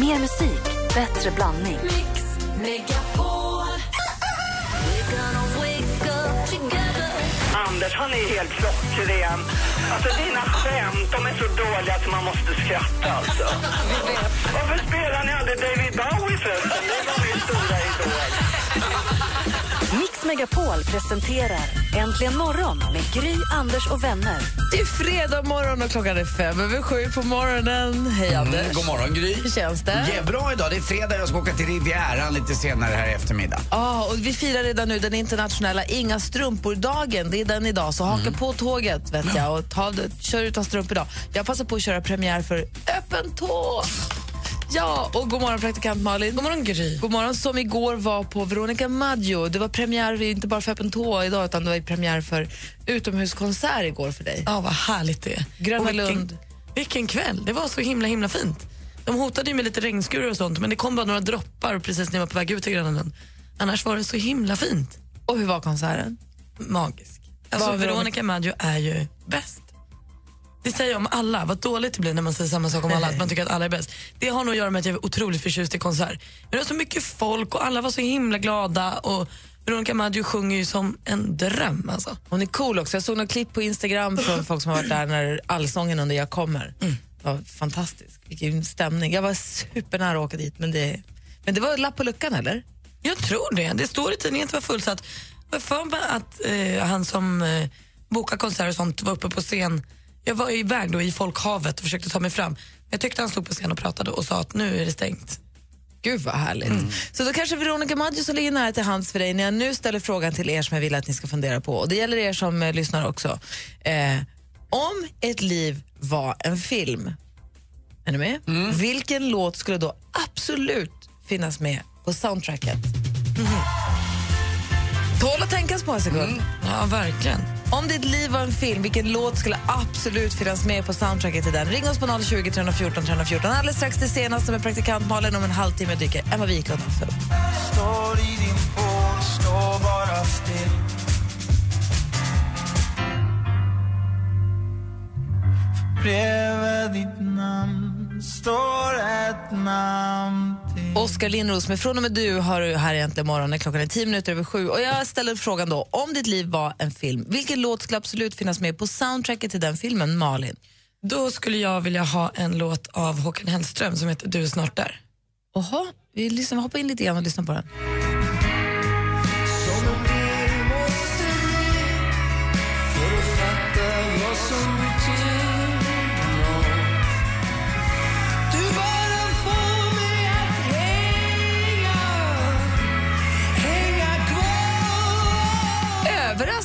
Mer musik, bättre blandning. Mix Megapol. Anders, han är helt klockren. Alltså dina skämt, de är så dåliga att man måste skratta alltså. Varför spelar ni aldrig David Bowie förresten? Det var min stora. Mix Megapol presenterar Äntligen morgon med Gry, Anders och vänner. Det är fredag morgon och klockan är fem över sju på morgonen. Hej Anders. Mm, god morgon Gry. Hur känns det? Ja, bra idag. Det är fredag. Jag ska åka till Rivieran lite senare här i eftermiddag. Ja, och vi firar redan nu den internationella Inga strumpor-dagen. Det är den idag, så haka på tåget vet jag och ta, kör utan strumpor idag. Jag passar på att köra premiär för Öppen tå. Ja, och god morgon praktikant Malin. God morgon Gry. God morgon, som igår var på Veronica Maggio. Det var premiär inte bara för Öppen tå idag utan det var premiär för utomhuskonsert igår för dig. Ja, vad härligt det är. Gröna vilken, Lund. vilken kväll. Det var så himla himla fint. De hotade ju med lite regnskurar och sånt men det kom bara några droppar precis när jag var på väg ut till Gröna Lund. Annars var det så himla fint. Och hur var konserten? Magisk. Alltså, var Veronica Maggio är ju bäst. Det säger jag om alla. Vad dåligt det blir när man säger samma sak om alla, att man tycker att alla är bäst. Det har nog att göra med att jag är otroligt förtjust i konsert. Men det var så mycket folk och alla var så himla glada och Veronica Maggio sjunger ju som en dröm alltså. Hon är cool också. Jag såg några klipp på Instagram från folk som har varit där när allsången under Jag kommer. Det var fantastiskt. Vilken stämning. Jag var supernära att åka dit men det, men det var lapp på luckan eller? Jag tror det. Det står i tidningen att det var fullsatt. Jag för mig att eh, han som eh, bokar konserter och sånt var uppe på scen. Jag var iväg då i folkhavet och försökte ta mig fram. Jag tyckte han stod på scen och pratade och sa att nu är det stängt. Gud vad härligt. Så då kanske Veronica Maggio som ligger nära till hands för dig när jag nu ställer frågan till er som jag vill att ni ska fundera på. Och det gäller er som eh, lyssnar också. Eh, om ett liv var en film, är ni med? Vilken låt skulle då absolut finnas med på soundtracket? Tål att tänkas på en sekund. Ja, verkligen. Om ditt liv var en film, vilken låt skulle absolut finnas med på soundtracket till den? Ring oss på 020 314 314. Alldeles strax det senaste med praktikant Malin. Om en halvtimme dyker Emma Wiklund upp. Står i din port, står bara still Bredvid ditt namn står ett namn Oskar Lindros med Från och med du har du här egentligen morgon när klockan är tio minuter över sju. Och jag ställer frågan då, om ditt liv var en film, vilken låt skulle absolut finnas med på soundtracket till den filmen, Malin? Då skulle jag vilja ha en låt av Håkan Hellström som heter Du är snart där. Oha, vi lyssnar, hoppa in lite grann och lyssna på den.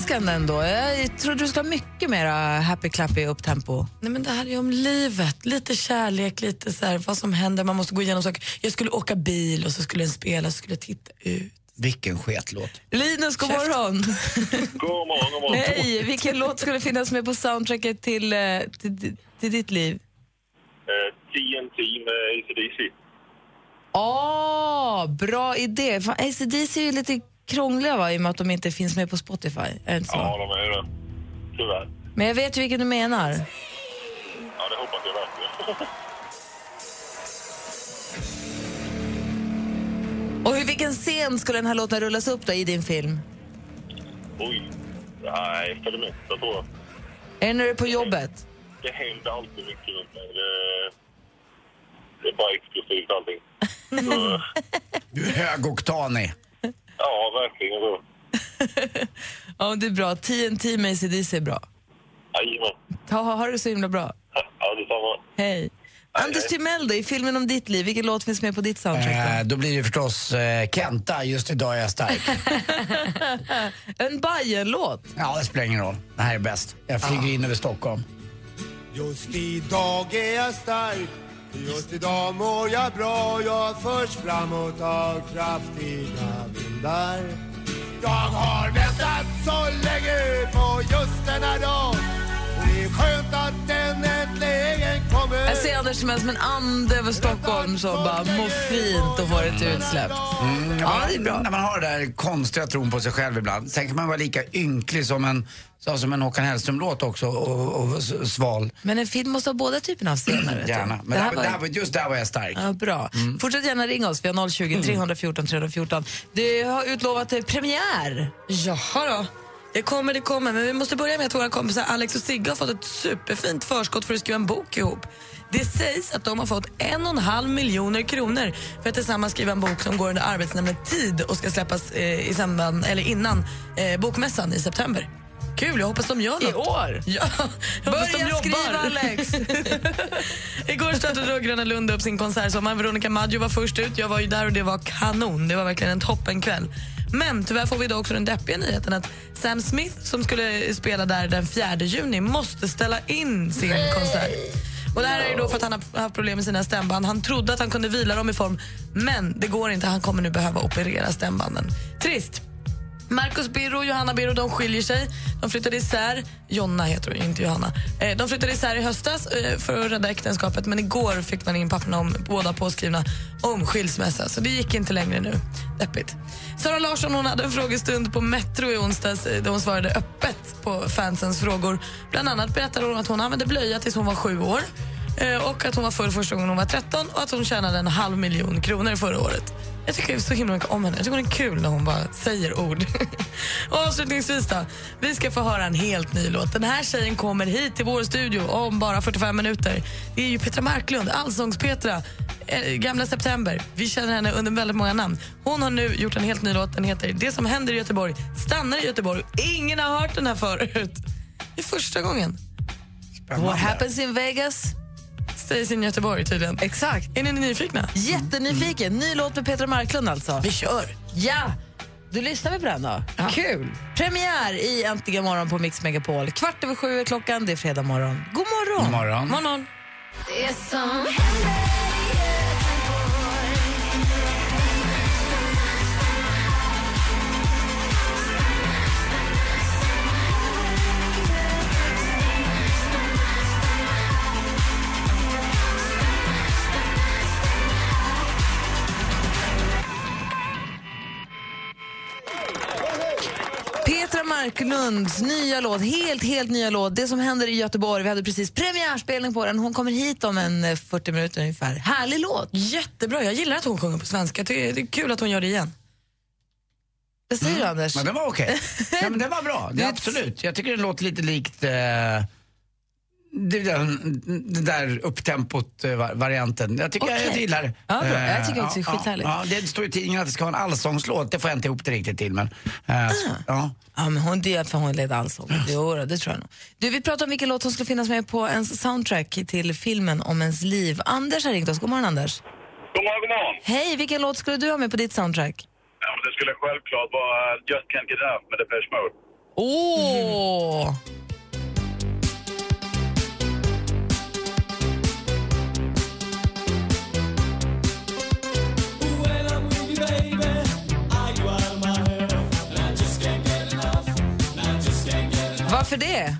Överraskande ändå. Jag trodde du skulle ha mycket mer happy clappy upptempo. Nej, men det här är ju om livet, lite kärlek, lite så här, vad som händer, man måste gå igenom saker. Jag skulle åka bil och så skulle den spela, så skulle jag titta ut. Vilken sketlåt. Linus, god morgon. God morgon, god morgon. Hej, vilken låt skulle finnas med på soundtracket till, eh, till, till ditt liv? Eh, TNT med ACDC. Åh, bra idé. ACDC är ju lite krångliga va, i och med att de inte finns med på Spotify. Är det inte så? Ja, de är det. Tyvärr. Men jag vet ju vilken du menar. Ja, det hoppas jag verkligen. Och i vilken scen skulle den här låten rullas upp då i din film? Oj. Nej, för det mesta tror jag. Är det när du är på jobbet? Det händer alltid mycket runt mig. Det, det är bara explosivt allting. Så, Du är högoktanig. Ja, verkligen så. Ja, det är bra. TNT med ACDC är bra. Jajamän. Ta, ha det så himla bra. Ja, detsamma. Hej. Anders Timell då, i filmen om ditt liv, vilken låt finns med på ditt soundtrack? då? Eh, då blir det förstås eh, Kenta, just idag är jag stark. En Bajen-låt. Ja, det spelar ingen roll. Det här är bäst. Jag flyger in över Stockholm. Just idag är jag stark Just idag mår jag bra Jag förs framåt av kraftiga vindar. Jag har väntat så länge på just denna dag skönt att den äntligen kommer Jag ser Anders som en ande över Stockholm som bara mår fint och får ett utsläpp. Ja, det är bra. När man har den där konstiga tron på sig själv ibland. Sen kan man vara lika ynklig som en, så som en Håkan Hellström-låt också och, och, sval. Men en film måste ha båda typerna av scener. Gärna. Men Det här där, var- just där var jag stark. Ja, bra. Fortsätt gärna ringa oss. Vi har 020 314 314. Du har utlovat eh, premiär. Jaha då. Det kommer, det kommer. Men vi måste börja med att våra kompisar Alex och Sigge har fått ett superfint förskott för att skriva en bok ihop. Det sägs att de har fått en och en halv miljoner kronor för att tillsammans skriva en bok som går under arbetsnamnet Tid och ska släppas eh, i samband, eller innan eh, bokmässan i september. Kul, jag hoppas de gör något. I år? Ja, Börja skriva, Alex. Igår startade Gröna Lund upp sin konsertsommar. Veronica Maggio var först ut. Jag var ju där och det var kanon. Det var verkligen en toppenkväll. Men tyvärr får vi då också den deppiga nyheten att Sam Smith som skulle spela där den 4 juni måste ställa in sin konsert. Och det här är då för att han har haft problem med sina stämband. Han trodde att han kunde vila dem i form, men det går inte. Han kommer nu behöva operera stämbanden. Trist. Marcus Birro och Johanna Birro de skiljer sig. De flyttade isär. Jonna heter hon, inte Johanna. Eh, de flyttade isär i höstas eh, för att rädda äktenskapet men igår fick man in papperna om båda påskrivna om skilsmässa. Så det gick inte längre nu. Deppigt. Sara Larsson hon hade en frågestund på Metro i onsdags eh, där hon svarade öppet på fansens frågor. Bland annat berättade hon att hon använde blöja tills hon var sju år och att hon var full första gången hon var 13 och att hon tjänade en halv miljon kronor förra året. Jag tycker så himla mycket om henne. Jag tycker hon är kul när hon bara säger ord. och avslutningsvis då, vi ska få höra en helt ny låt. Den här tjejen kommer hit till vår studio om bara 45 minuter. Det är ju Petra Marklund, Allsångs-Petra, eh, gamla September. Vi känner henne under väldigt många namn. Hon har nu gjort en helt ny låt. Den heter Det som händer i Göteborg stannar i Göteborg. Ingen har hört den här förut. Det är första gången. What happens in Vegas? Stays in Göteborg tydligen. Exakt. Är ni nyfikna? Jättenyfiken. Ny låt med Petra Marklund alltså. Vi kör. Ja! Då lyssnar vi på den då. Kul! Premiär i Äntligen morgon på Mix Megapol. Kvart över sju är klockan. Det är fredag morgon. God morgon! God morgon. Morgon. Det som händer Marklunds nya låt, helt, helt nya låt. Det som händer i Göteborg. Vi hade precis premiärspelning på den. Hon kommer hit om en eh, 40 minuter ungefär. Härlig låt. Jättebra. Jag gillar att hon sjunger på svenska. Det är kul att hon gör det igen. Vad säger du Anders? Men den var okej. ja, men den var bra, det, absolut. Jag tycker den låter lite likt eh, det där, den där upptempot eh. Jag tycker jag, jag gillar det. Ja, bra. Jag Eh, tycker också det är ja, skithärligt. Ja, ja, det står i tidningen att det ska vara en allsångslåt. Det får jag inte ihop det riktigt till. Men, eh, så- ja. Ja, men hon, är för hon led allsång. Jo, det tror jag nog. Du, vi pratar om vilken låt som skulle finnas med på ens soundtrack till filmen om ens liv. Anders har ringt oss. God morgon, Anders. God morgon, god morgon. Hej, vilken låt skulle du ha med på ditt soundtrack? Ja, men det skulle självklart vara Just Can't Get Enough med Depeche Mode. Åh! Varför det?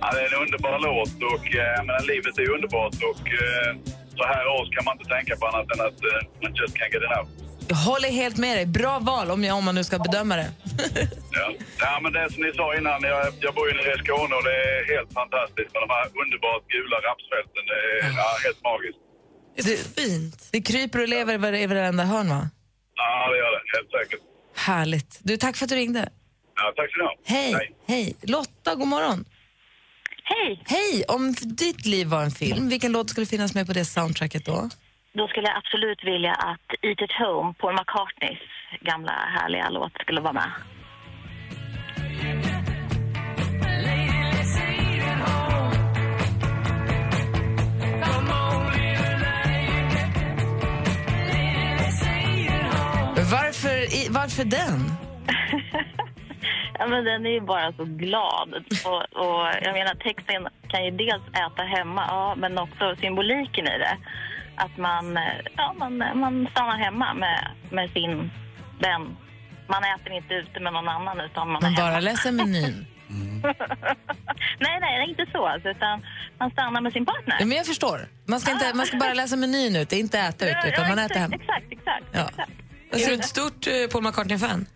Ja, det är en underbar låt och eh, jag menar, livet är underbart och eh, så här års kan man inte tänka på annat än att eh, man just can't get enough. Jag håller helt med dig. Bra val om, jag, om man nu ska bedöma det. Ja. ja, men det som ni sa innan, jag, jag bor ju nere i Skåne och det är helt fantastiskt med de här underbart gula rapsfälten. Det är ja, helt magiskt. Det är så fint. Det kryper och lever i varenda hörn, va? Ja, det gör det. Helt säkert. Härligt. Du, tack för att du ringde. Ja, tack så mycket. Hej. Hej. Lotta, god morgon. Hej! Hej! Om ditt liv var en film, vilken låt skulle finnas med på det soundtracket då? Då skulle jag absolut vilja att Eat It Home, Paul McCartneys gamla härliga låt, skulle vara med. Varför, i- varför den? Ja, men den är ju bara så glad. Och, och jag menar, texten kan ju dels äta hemma, ja, men också symboliken i det. Att man, eh, ja, man, man stannar hemma med, med sin vän. Man äter inte ute med någon annan, utan man, Man är bara hemma. läser menyn. nej, nej, det är inte så. Alltså, utan man stannar med sin partner. Ja, men jag förstår. Man ska, inte, man ska bara läsa menyn ut, det är inte äta ut, utan man äter hem. Exakt, exakt. Ja. exakt. Är du ett stort eh, Paul McCartney-fan?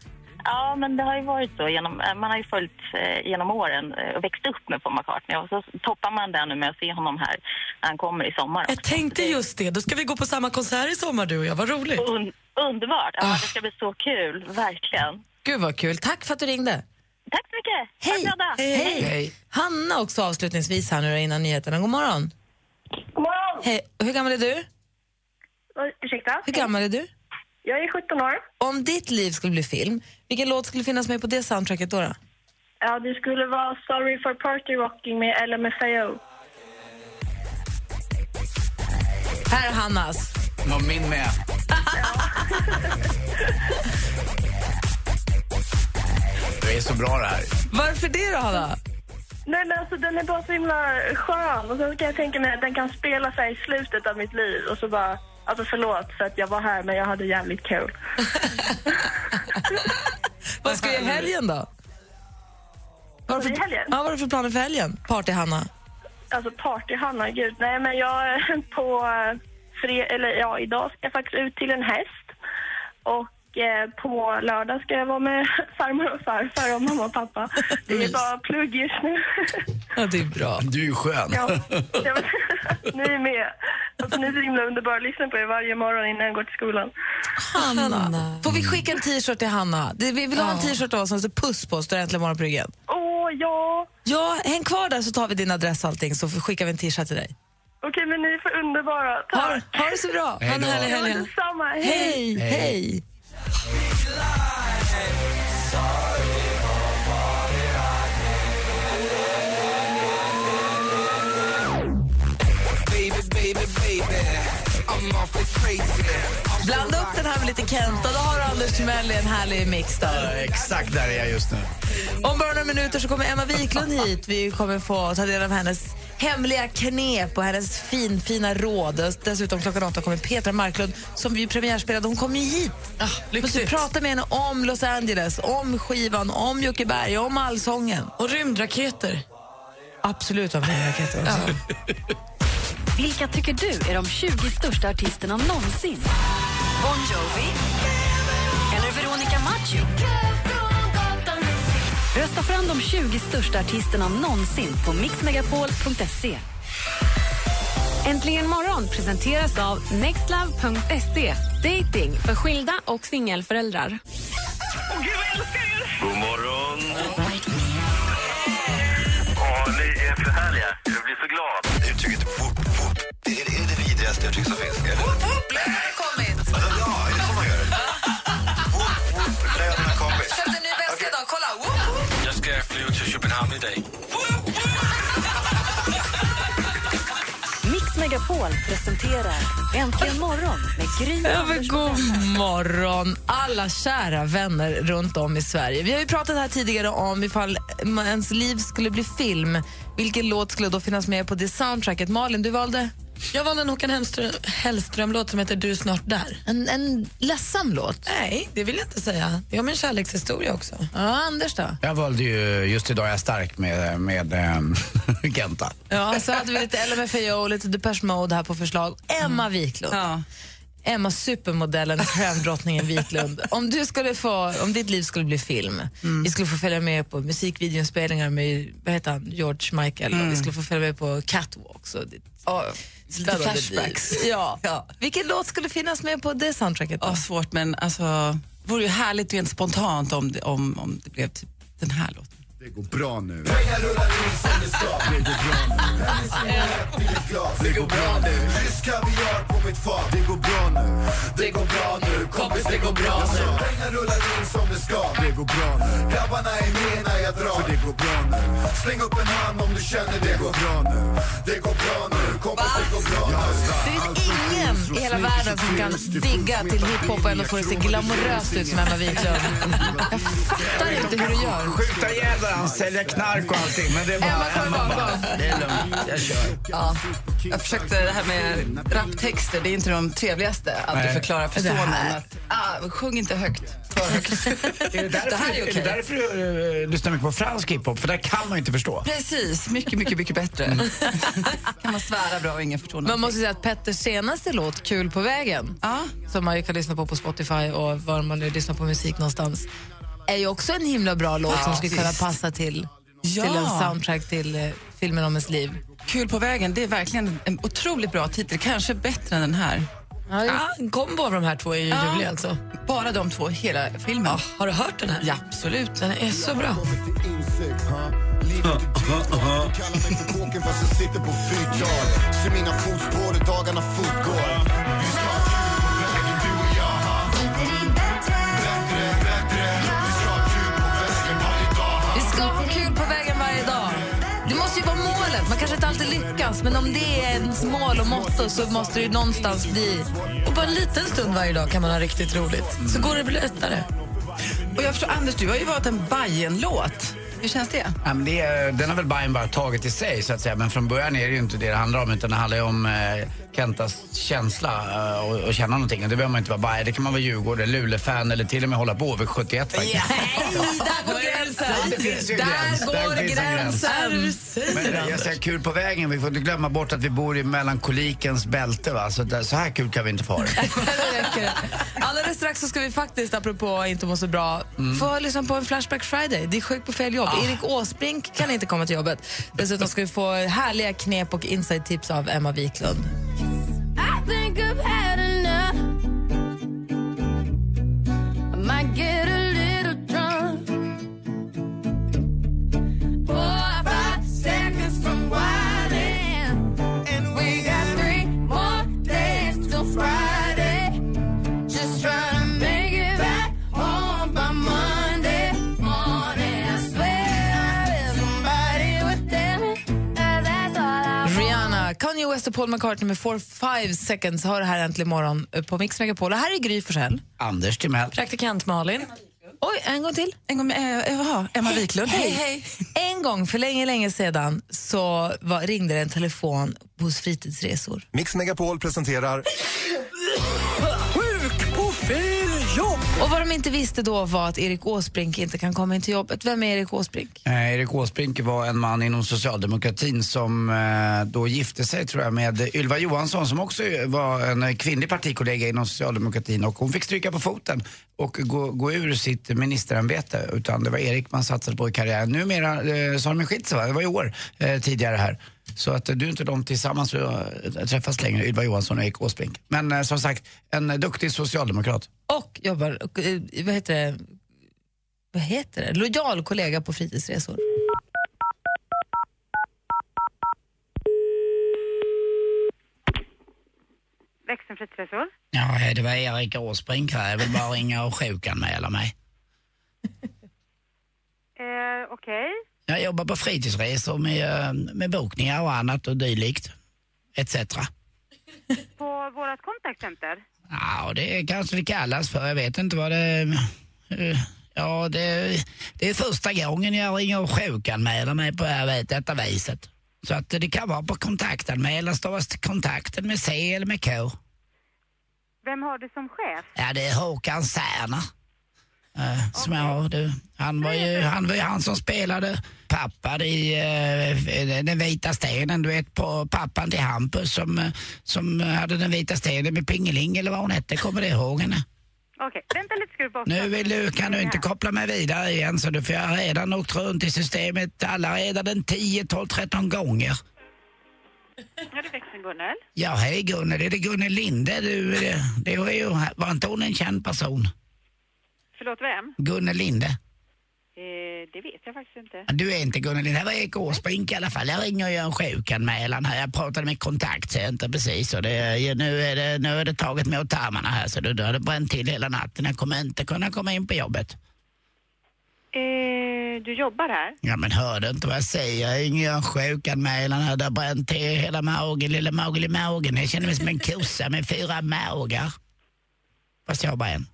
Ja, men det har ju varit så. Genom, eh, man har ju följt eh, genom åren eh, och växt upp med Paul McCartney. Och så toppar man det nu med att se honom här när han kommer i sommar. Jag också. tänkte Det är just det. Då ska vi gå på samma konsert i sommar du och jag. Vad roligt. Un underbart. Ja, Ah. Det ska bli så kul, verkligen. Gud vad kul. Tack för att du ringde. Tack så mycket. Hej. dag. Hej. Hej. Hanna också avslutningsvis här nu innan nyheterna. God morgon. God morgon. Hej. Hur gammal är du? Ursäkta? Hur gammal är du? Jag är 17 år. Om ditt liv skulle bli film, vilken låt skulle finnas med på det soundtracket då? då? Ja, det skulle vara Sorry for Party Rocking med LMFAO. Här är Hannas. Och min med. Det är så bra det här. Varför det då, Hanna? Nej, men alltså den är bara så himla skön. Och så kan jag tänka mig att den kan spela sig i slutet av mitt liv. Och så bara, alltså förlåt för att jag var här men jag hade jävligt kul. Vad ska du i helgen då? Vad har du I helgen? Ja, vad för planer för helgen? Party-Hanna. Alltså party-Hanna, gud. Nej men jag är på eh, fre- eller ja, idag ska jag faktiskt ut till en häst. Och på lördag ska jag vara med farmor och farfar och mamma och pappa. Det är bara plugg just nu. Ja, det är bra. Du är skön. Ja, ja, ni är med. Alltså, ni är så himla underbara. Lyssna på er varje morgon innan jag går till skolan. Hanna. Får vi skicka en t-shirt till Hanna? Vi vill ha en t-shirt av oss som står puss på, står äntligen morgon på ryggen. Åh, ja. Ja, häng kvar där så tar vi din adress och allting så skickar vi en t-shirt till dig. Okej, men ni är för underbara. Ha, Tack. ha det så bra. Ha en härlig helg. Hej. Hej, hej. Blanda upp den här med lite Kent och då har du Anders Timell en härlig mix där. Exakt där är jag just nu. Om bara några minuter så kommer Emma Wiklund hit. Vi kommer få ta del av hennes hemliga knep och hennes fin, fina råd. Och Dessutom klockan åtta kommer Petra Marklund som vi premiärspelade. Hon kommer ju hit. Ah, måste prata med henne om Los Angeles, om skivan, om Jockeberg, om allsången. Och rymdraketer. Absolut om raketer också. Vilka tycker du är de 20 största artisterna någonsin? Bon Jovi? Eller Veronica Maggio? Rösta fram de 20 största artisterna någonsin på mixmegapol.se. Äntligen morgon presenteras av nextlove.se. Dating för skilda och singelföräldrar. God morgon. Ja, ni är för härliga. Jag blir så glad. Uttrycket whoop whoop, det är, är det vidrigaste uttryck som finns. Megapol presenterar Äntligen morgon med Gry, och god morgon, alla kära vänner runt om i Sverige. Vi har ju pratat här tidigare om ifall ens liv skulle bli film. Vilken låt skulle då finnas med på det soundtracket? Malin, du valde Jag valde en Håkan Hellström- Hellström-låt som heter Du är snart där. en, en ledsam låt. Nej, det vill jag inte säga. Det är om en kärlekshistoria också. Ja, Anders då? Jag valde ju Just idag är jag stark med, med ähm, Genta. Ja, så hade vi lite LMFAO och lite Depeche Mode här på förslag. Emma Wiklund. Ja. Emma supermodellen, trendrottningen Wiklund. Om, du skulle få, om ditt liv skulle bli film, vi skulle få följa med på musikvideoinspelningar med vad heter han, George Michael och vi skulle få följa med på catwalks och ditt spännande flashbacks. Ja. Ja. Vilken låt skulle finnas med på det soundtracket? Då? Ja, svårt, men alltså, det vore ju härligt rent spontant om det, om, om det blev typ den här låten. Det går bra nu. Pengar rullar in som det ska. Det går bra nu. Det går bra nu. Rysk kaviar på mitt fat. Det går bra nu. Det går bra nu. Kompis, det går bra nu. Pengar rullar in som det ska. Det går bra nu. Grabbarna är med när jag drar. För det går bra nu. Släng upp en hand om du känner det går bra nu. Det går bra nu. Kompis, det går bra nu. Det finns ingen i hela världen som kan digga till hiphop och ändå få det att se glamoröst ut som Emma Wiklund. Jag fattar inte hur du gör. Skjuta ihjäl varandra, sälja knark och allting. Men det är bara Emma, Emma bara, det är lugnt, jag kör. Ja. Jag försökte det här med raptexter, det är inte de trevligaste alltid Nej. förklara för Det sonen att ah, sjung inte högt. Är det därför, Det här är är okej. det därför du uh, lyssnar mycket på fransk hiphop? För där kan man ju inte förstå. Precis, mycket, mycket, mycket bättre. kan man svära bra och ingen förstår Man någonting. måste säga att Petters senaste låt, Kul på vägen, som man ju kan lyssna på på Spotify och var man nu lyssnar på musik någonstans, är ju också en himla bra låt Ja, som skulle kunna passa till, Ja. till en soundtrack till eh, filmen om ens liv. Kul på vägen, det är verkligen en otroligt bra titel. Kanske bättre än den här. Ja, en kombo av de här två är ju Ja. ljuvlig alltså. Bara de två, hela filmen. Ja, har du hört den här? Ja, absolut. Den är så bra. Kallar mig för kåken fast jag sitter på fyrtal Se mina fotspår där dagarna fortgår målet. Man kanske inte alltid lyckas, men om det är ens mål och motto så måste det ju någonstans bli... Och bara en liten stund varje dag kan man ha riktigt roligt. Så går det lättare. Och jag förstår, Anders, du har ju valt en Bajen-låt. Hur känns det? Ja, men det är, den har väl Bajen bara tagit i sig så att säga. Men från början är det ju inte det det handlar om utan det handlar ju om eh, Kentas känsla eh, och, och känna någonting. Och det behöver man inte vara Bajen, det kan man vara Djurgården, Luleå-fan eller till och med hålla på vid 71 faktiskt. där går gränsen! Det finns ju en gräns. Där Där går finns en gräns. gränsen! Men jag säger kul på vägen, vi får inte glömma bort att vi bor i melankolikens bälte va. Så, där, så här kul kan vi inte få ha det. Det räcker. Alldeles strax så ska vi faktiskt, apropå inte må så bra, få lyssna på en Flashback Friday. Det är sjukt på fel jobb. Erik Åsbrink kan inte komma till jobbet. Dessutom ska vi få härliga knep och inside-tips av Emma Wiklund. Paul McCartney med 4-5 seconds har det här äntligen morgon eh, på Mix Megapol. Och här är Gry Forssell. Anders Timell. Praktikant Malin. Oj, en gång till. En gång med, äh, jaha, Emma Wiklund. Hej, hej. En gång för länge, länge sedan så var, ringde det en telefon hos Fritidsresor. Mix Megapol presenterar Och vad de inte visste då var att Erik Åsbrink inte kan komma in till jobbet. Vem är Erik Åsbrink? Eh, Erik Åsbrink var en man inom socialdemokratin som eh, då gifte sig tror jag med Ylva Johansson som också var en kvinnlig partikollega inom socialdemokratin och hon fick stryka på foten och gå, gå ur sitt ministerämbete utan det var Erik man satsade på i karriären. Numera eh, så har de skilt sig va? Det var i år eh, tidigare här. Så att du och inte de tillsammans eh, träffas längre, Ylva Johansson och Erik Åsbrink. Men eh, som sagt, en eh, duktig socialdemokrat. Och jobbar, och, eh, vad heter det, vad heter det? Lojal kollega på Fritidsresor. Växeln fritidsresor. Ja, det var Erik Åsbrink här. Jag vill bara ringa och sjukanmäla mig. Eh, Okej. Jag jobbar på fritidsresor med, eh, med bokningar och annat och dylikt. Etc. På vårt contact center. Ja, det kanske det kallas för. Jag vet inte vad det... eh, Ja, det, det är första gången jag ringer och sjukanmäler mig på vet- detta viset. Så att det kan vara på kontaktanmälan, stavas kontakten med C eller med K. Vem har du som chef? Ja, det är Håkan Särner. Uh, som jag, du, han, var ju, han var ju han som spelade pappa i eh, Den vita stenen, du vet på pappan till Hampus som, eh, som hade Den vita stenen med Pingeling eller vad hon hette, kommer du ihåg henne? Okej, vänta lite ska du bara... Nu vill du, kan du inte koppla mig vidare igen så du får jag redan åkt runt i systemet alla redan en 10, 12, 13 gånger. Ja, är växeln Gunnel. Ja, hej Gunnel, är det Gunnel Linde? Du, det, det var ju, var inte hon en känd person? Förlåt, vem? Gunnel Linde? Eh, det vet jag faktiskt inte. Du är inte Gunnel Linde, det var Erik Åsbrink i alla fall. Jag ringer och gör en sjukanmälan här. Jag pratade med kontaktcenter precis och det, nu, är det, nu är det taget med åt tarmarna här så du har det bränt till hela natten. Jag kommer inte kunna komma in på jobbet. Eh, du jobbar här? Ja men hör du inte vad jag säger? Jag ringer och gör en sjukanmälan här. Det har bränt till hela magen, lilla magen i magen. Jag känner mig som en kossa med fyra magar. Fast jag har bara en.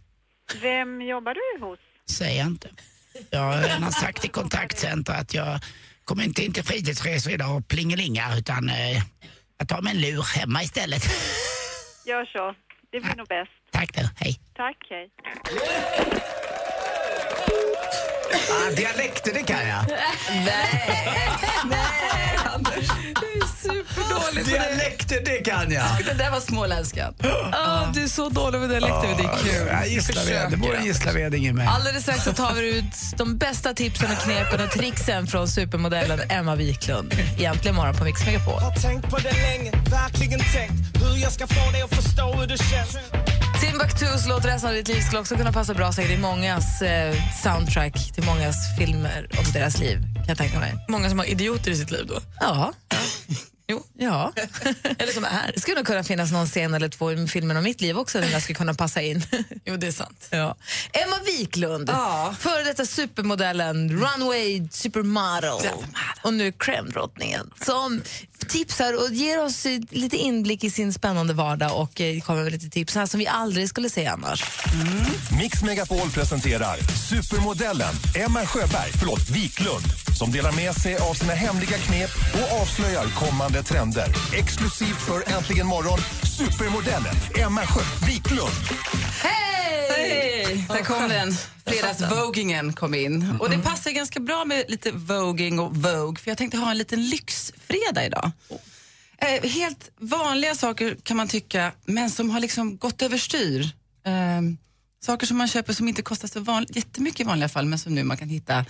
Vem jobbar du hos? Säger jag inte. Jag har redan sagt till kontaktcenter att jag kommer inte in till fritidsresor idag och plingelingar utan eh, jag tar mig en lur hemma istället. Gör så. Det blir nog bäst. Tack du, hej. Tack, hej. Ah, dialekter, det kan jag. Nej, på det. Dialekter, det kan jag. Det där var småländskan. Ah, du är så dålig med dialekter, men det är kul. Ja, Gislaved. Det bor en Gislaveding i mig. Alldeles strax så tar vi ut de bästa tipsen och knepen och tricksen från supermodellen Emma Wiklund. Egentligen morgon på Mix Megapol. Har tänkt på det länge, verkligen tänkt hur jag ska få dig att förstå hur det känns. Timbuktus låt resten av ditt liv skulle också kunna passa bra säkert i mångas eh, soundtrack till mångas filmer om deras liv, kan jag tänka mig. Många som har idioter i sitt liv då. Ja. Jo. Ja. Eller som är. Det skulle nog kunna finnas någon scen eller två i filmen om mitt liv också där jag skulle kunna passa in. Jo, det är sant. Ja. Emma Wiklund, Ja. före detta supermodellen, runway supermodel och nu crème-drottningen som tipsar och ger oss lite inblick i sin spännande vardag och eh, kommer med lite tips här som vi aldrig skulle se annars. Mix Megapol presenterar supermodellen Emma Sjöberg, förlåt, Wiklund som delar med sig av sina hemliga knep och avslöjar kommande trender. Exklusivt för Äntligen morgon, supermodellen Emma Sjö Wiklund. Hej! Där kom den. Fredagsvogingen kom in. Och det passar ganska bra med lite voging och vogue för jag tänkte ha en liten lyxfredag idag. Eh, helt vanliga saker kan man tycka, men som har liksom gått överstyr. Eh, saker som man köper som inte kostar så van, jättemycket i vanliga fall, men som nu man kan hitta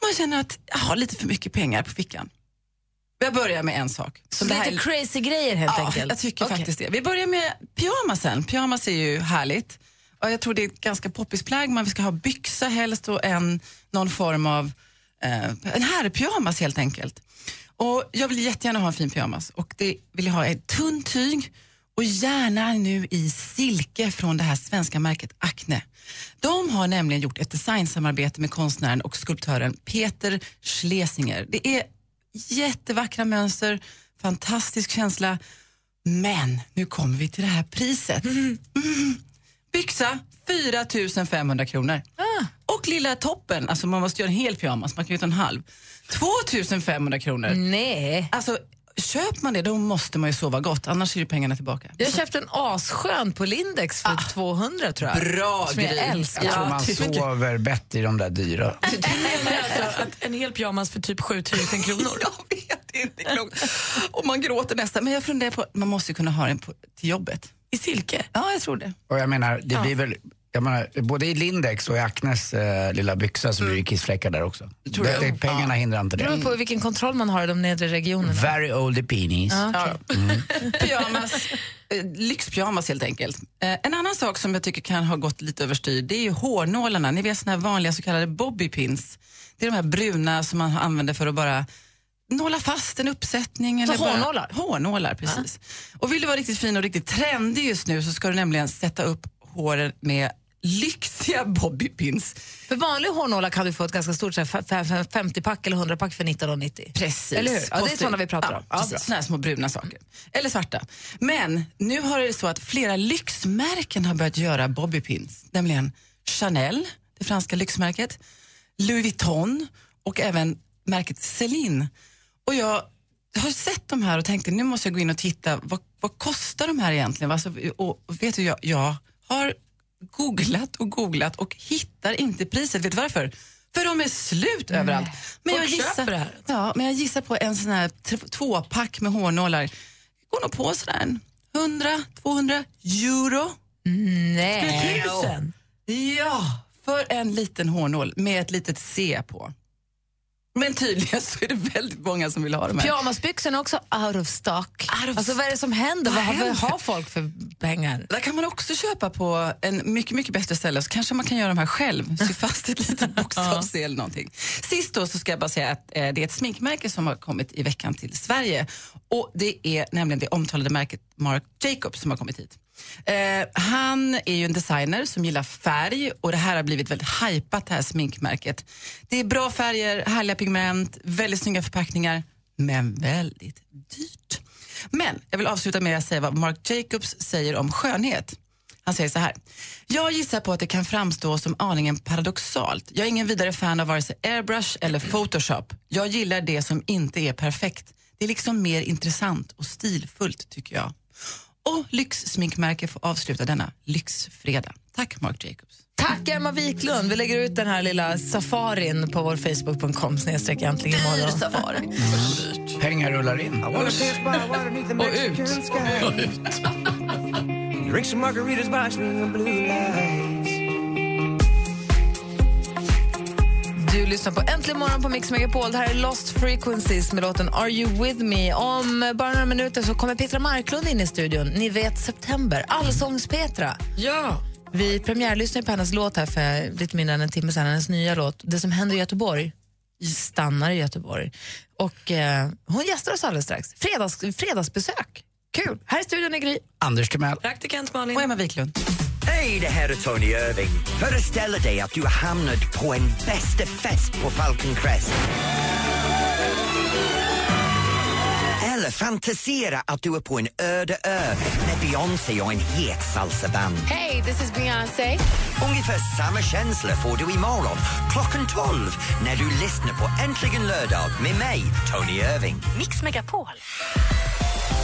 om man känner att jag har lite för mycket pengar på fickan. Jag börjar med en sak. Här lite är- crazy grejer helt ja, enkelt. jag tycker Okej. faktiskt det. Vi börjar med pyjamasen. Pyjamas är ju härligt. Och jag tror det är ett ganska poppis plagg. Man ska ha byxa helst och en, någon form av eh, en herrpyjamas helt enkelt. Och jag vill jättegärna ha en fin pyjamas och det vill jag ha ett tunt tyg och gärna nu i silke från det här svenska märket Acne. De har nämligen gjort ett designsamarbete med konstnären och skulptören Peter Schlesinger. Det är jättevackra mönster, fantastisk känsla. Men nu kommer vi till det här priset. Mm. Byxa 4 500 kronor. Och lilla toppen, alltså man måste göra en hel pyjamas, man kan ju ta en halv. 2 500 kronor. Nej. Alltså, köper man det då måste man ju sova gott, annars är ju pengarna tillbaka. Jag köpte en asskön på Lindex för 200 tror jag. Bra Som jag grej. älskar. Jag tror man sover bättre i de där dyra. alltså, att en hel pyjamas för typ 7000 kronor. jag vet, inte klokt. Och man gråter nästan. Men jag funderar på, man måste ju kunna ha den på, till jobbet. I silke? Ja, jag tror det. Och jag menar, det blir väl jag menar, både i Lindex och i Acnes eh, lilla byxa så blir det kissfläckar där också. Tror Det, det, pengarna hindrar inte Det beror det. på vilken kontroll man har i de nedre regionerna. Very old penis. Ja, okej. Mm. Pyjamas, eh, lyxpyjamas helt enkelt. Eh, en annan sak som jag tycker kan ha gått lite överstyr det är ju hårnålarna. Ni vet såna här vanliga så kallade bobbypins. Det är de här bruna som man använder för att bara nåla fast en uppsättning. Så eller bara- hårnålar? Hårnålar, precis. Och vill du vara riktigt fin och riktigt trendig just nu så ska du nämligen sätta upp håren med lyxiga bobbypins. För vanliga hårnålar kan du få ett ganska stort så här, f- f- 50-pack eller 100-pack för 19,90. Precis. Eller hur? Ja, det är sådana vi pratar ja, om. Ja, precis. Såna här små bruna saker. Eller svarta. Men nu har det så att flera lyxmärken har börjat göra bobbypins. Nämligen Chanel, det franska lyxmärket, Louis Vuitton och även märket Celine. Och jag har sett de här och tänkte nu måste jag gå in och titta, vad, vad kostar de här egentligen? Alltså, och och vet du, jag, jag har googlat och googlat och hittar inte priset. Vet du varför? För de är slut överallt. Men Folk jag, gissar, det här. Ja, men jag gissar på en sån här tvåpack med hårnålar. Det går nog på sådär en 100-200 euro. Nej. Tusen? Ja, för en liten hårnål med ett litet C på. Men tydligen så är det väldigt många som vill ha de här. Pyjamasbyxorna är också out of stock. alltså, vad är det som händer? Vad händer? har folk för pengar? Där kan man också köpa på en mycket, mycket bättre ställe så kanske man kan göra de här själv. Sy fast ett litet bokstav-C eller någonting. Sist då så ska jag bara säga att eh, det är ett sminkmärke som har kommit i veckan till Sverige. Och det är nämligen det omtalade märket Marc Jacobs som har kommit hit. Eh, han är ju en designer som gillar färg och det här har blivit väldigt hypat det här sminkmärket. Det är bra färger, härliga pigment, väldigt snygga förpackningar, men väldigt dyrt. Men jag vill avsluta med att säga vad Marc Jacobs säger om skönhet. Han säger så här. Jag gissar på att det kan framstå som aningen paradoxalt. Jag är ingen vidare fan av vare sig airbrush eller photoshop. Jag gillar det som inte är perfekt. Det är liksom mer intressant och stilfullt tycker jag och lyxsminkmärke får avsluta denna lyxfredag. Tack Marc Jacobs. Tack Emma Wiklund. Vi lägger ut den här lilla safarin på vår facebook.com snedstreck äntligen imorgon. Dyr safari. Pengar rullar in. Och ut. Drink some Du lyssnar på Äntligen morgon på Mix Megapol. Det här är Lost Frequencies med låten Are You With Me. Om bara några minuter så kommer Petra Marklund in i studion. Ni vet September, Allsångs-Petra. Ja. Vi premiärlyssnade på hennes låt här för lite mindre än en timme sedan. Hennes nya låt, Det som händer i Göteborg, stannar i Göteborg. Och eh, hon gästar oss alldeles strax. Fredags, fredagsbesök. Kul! Här i studion är Gry. Anders Timell. Praktikant Malin. Och Emma Wiklund. Hej, det här är Tony Irving. Föreställ dig att du har hamnat på en bästa fest på Falcon Crest. Eller fantisera att du är på en öde ö med Beyoncé och en het salsaband. Hey, this is Beyoncé. Ungefär samma känsla får du imorgon klockan 12 när du lyssnar på Äntligen lördag med mig, Tony Irving. Mix Megapol.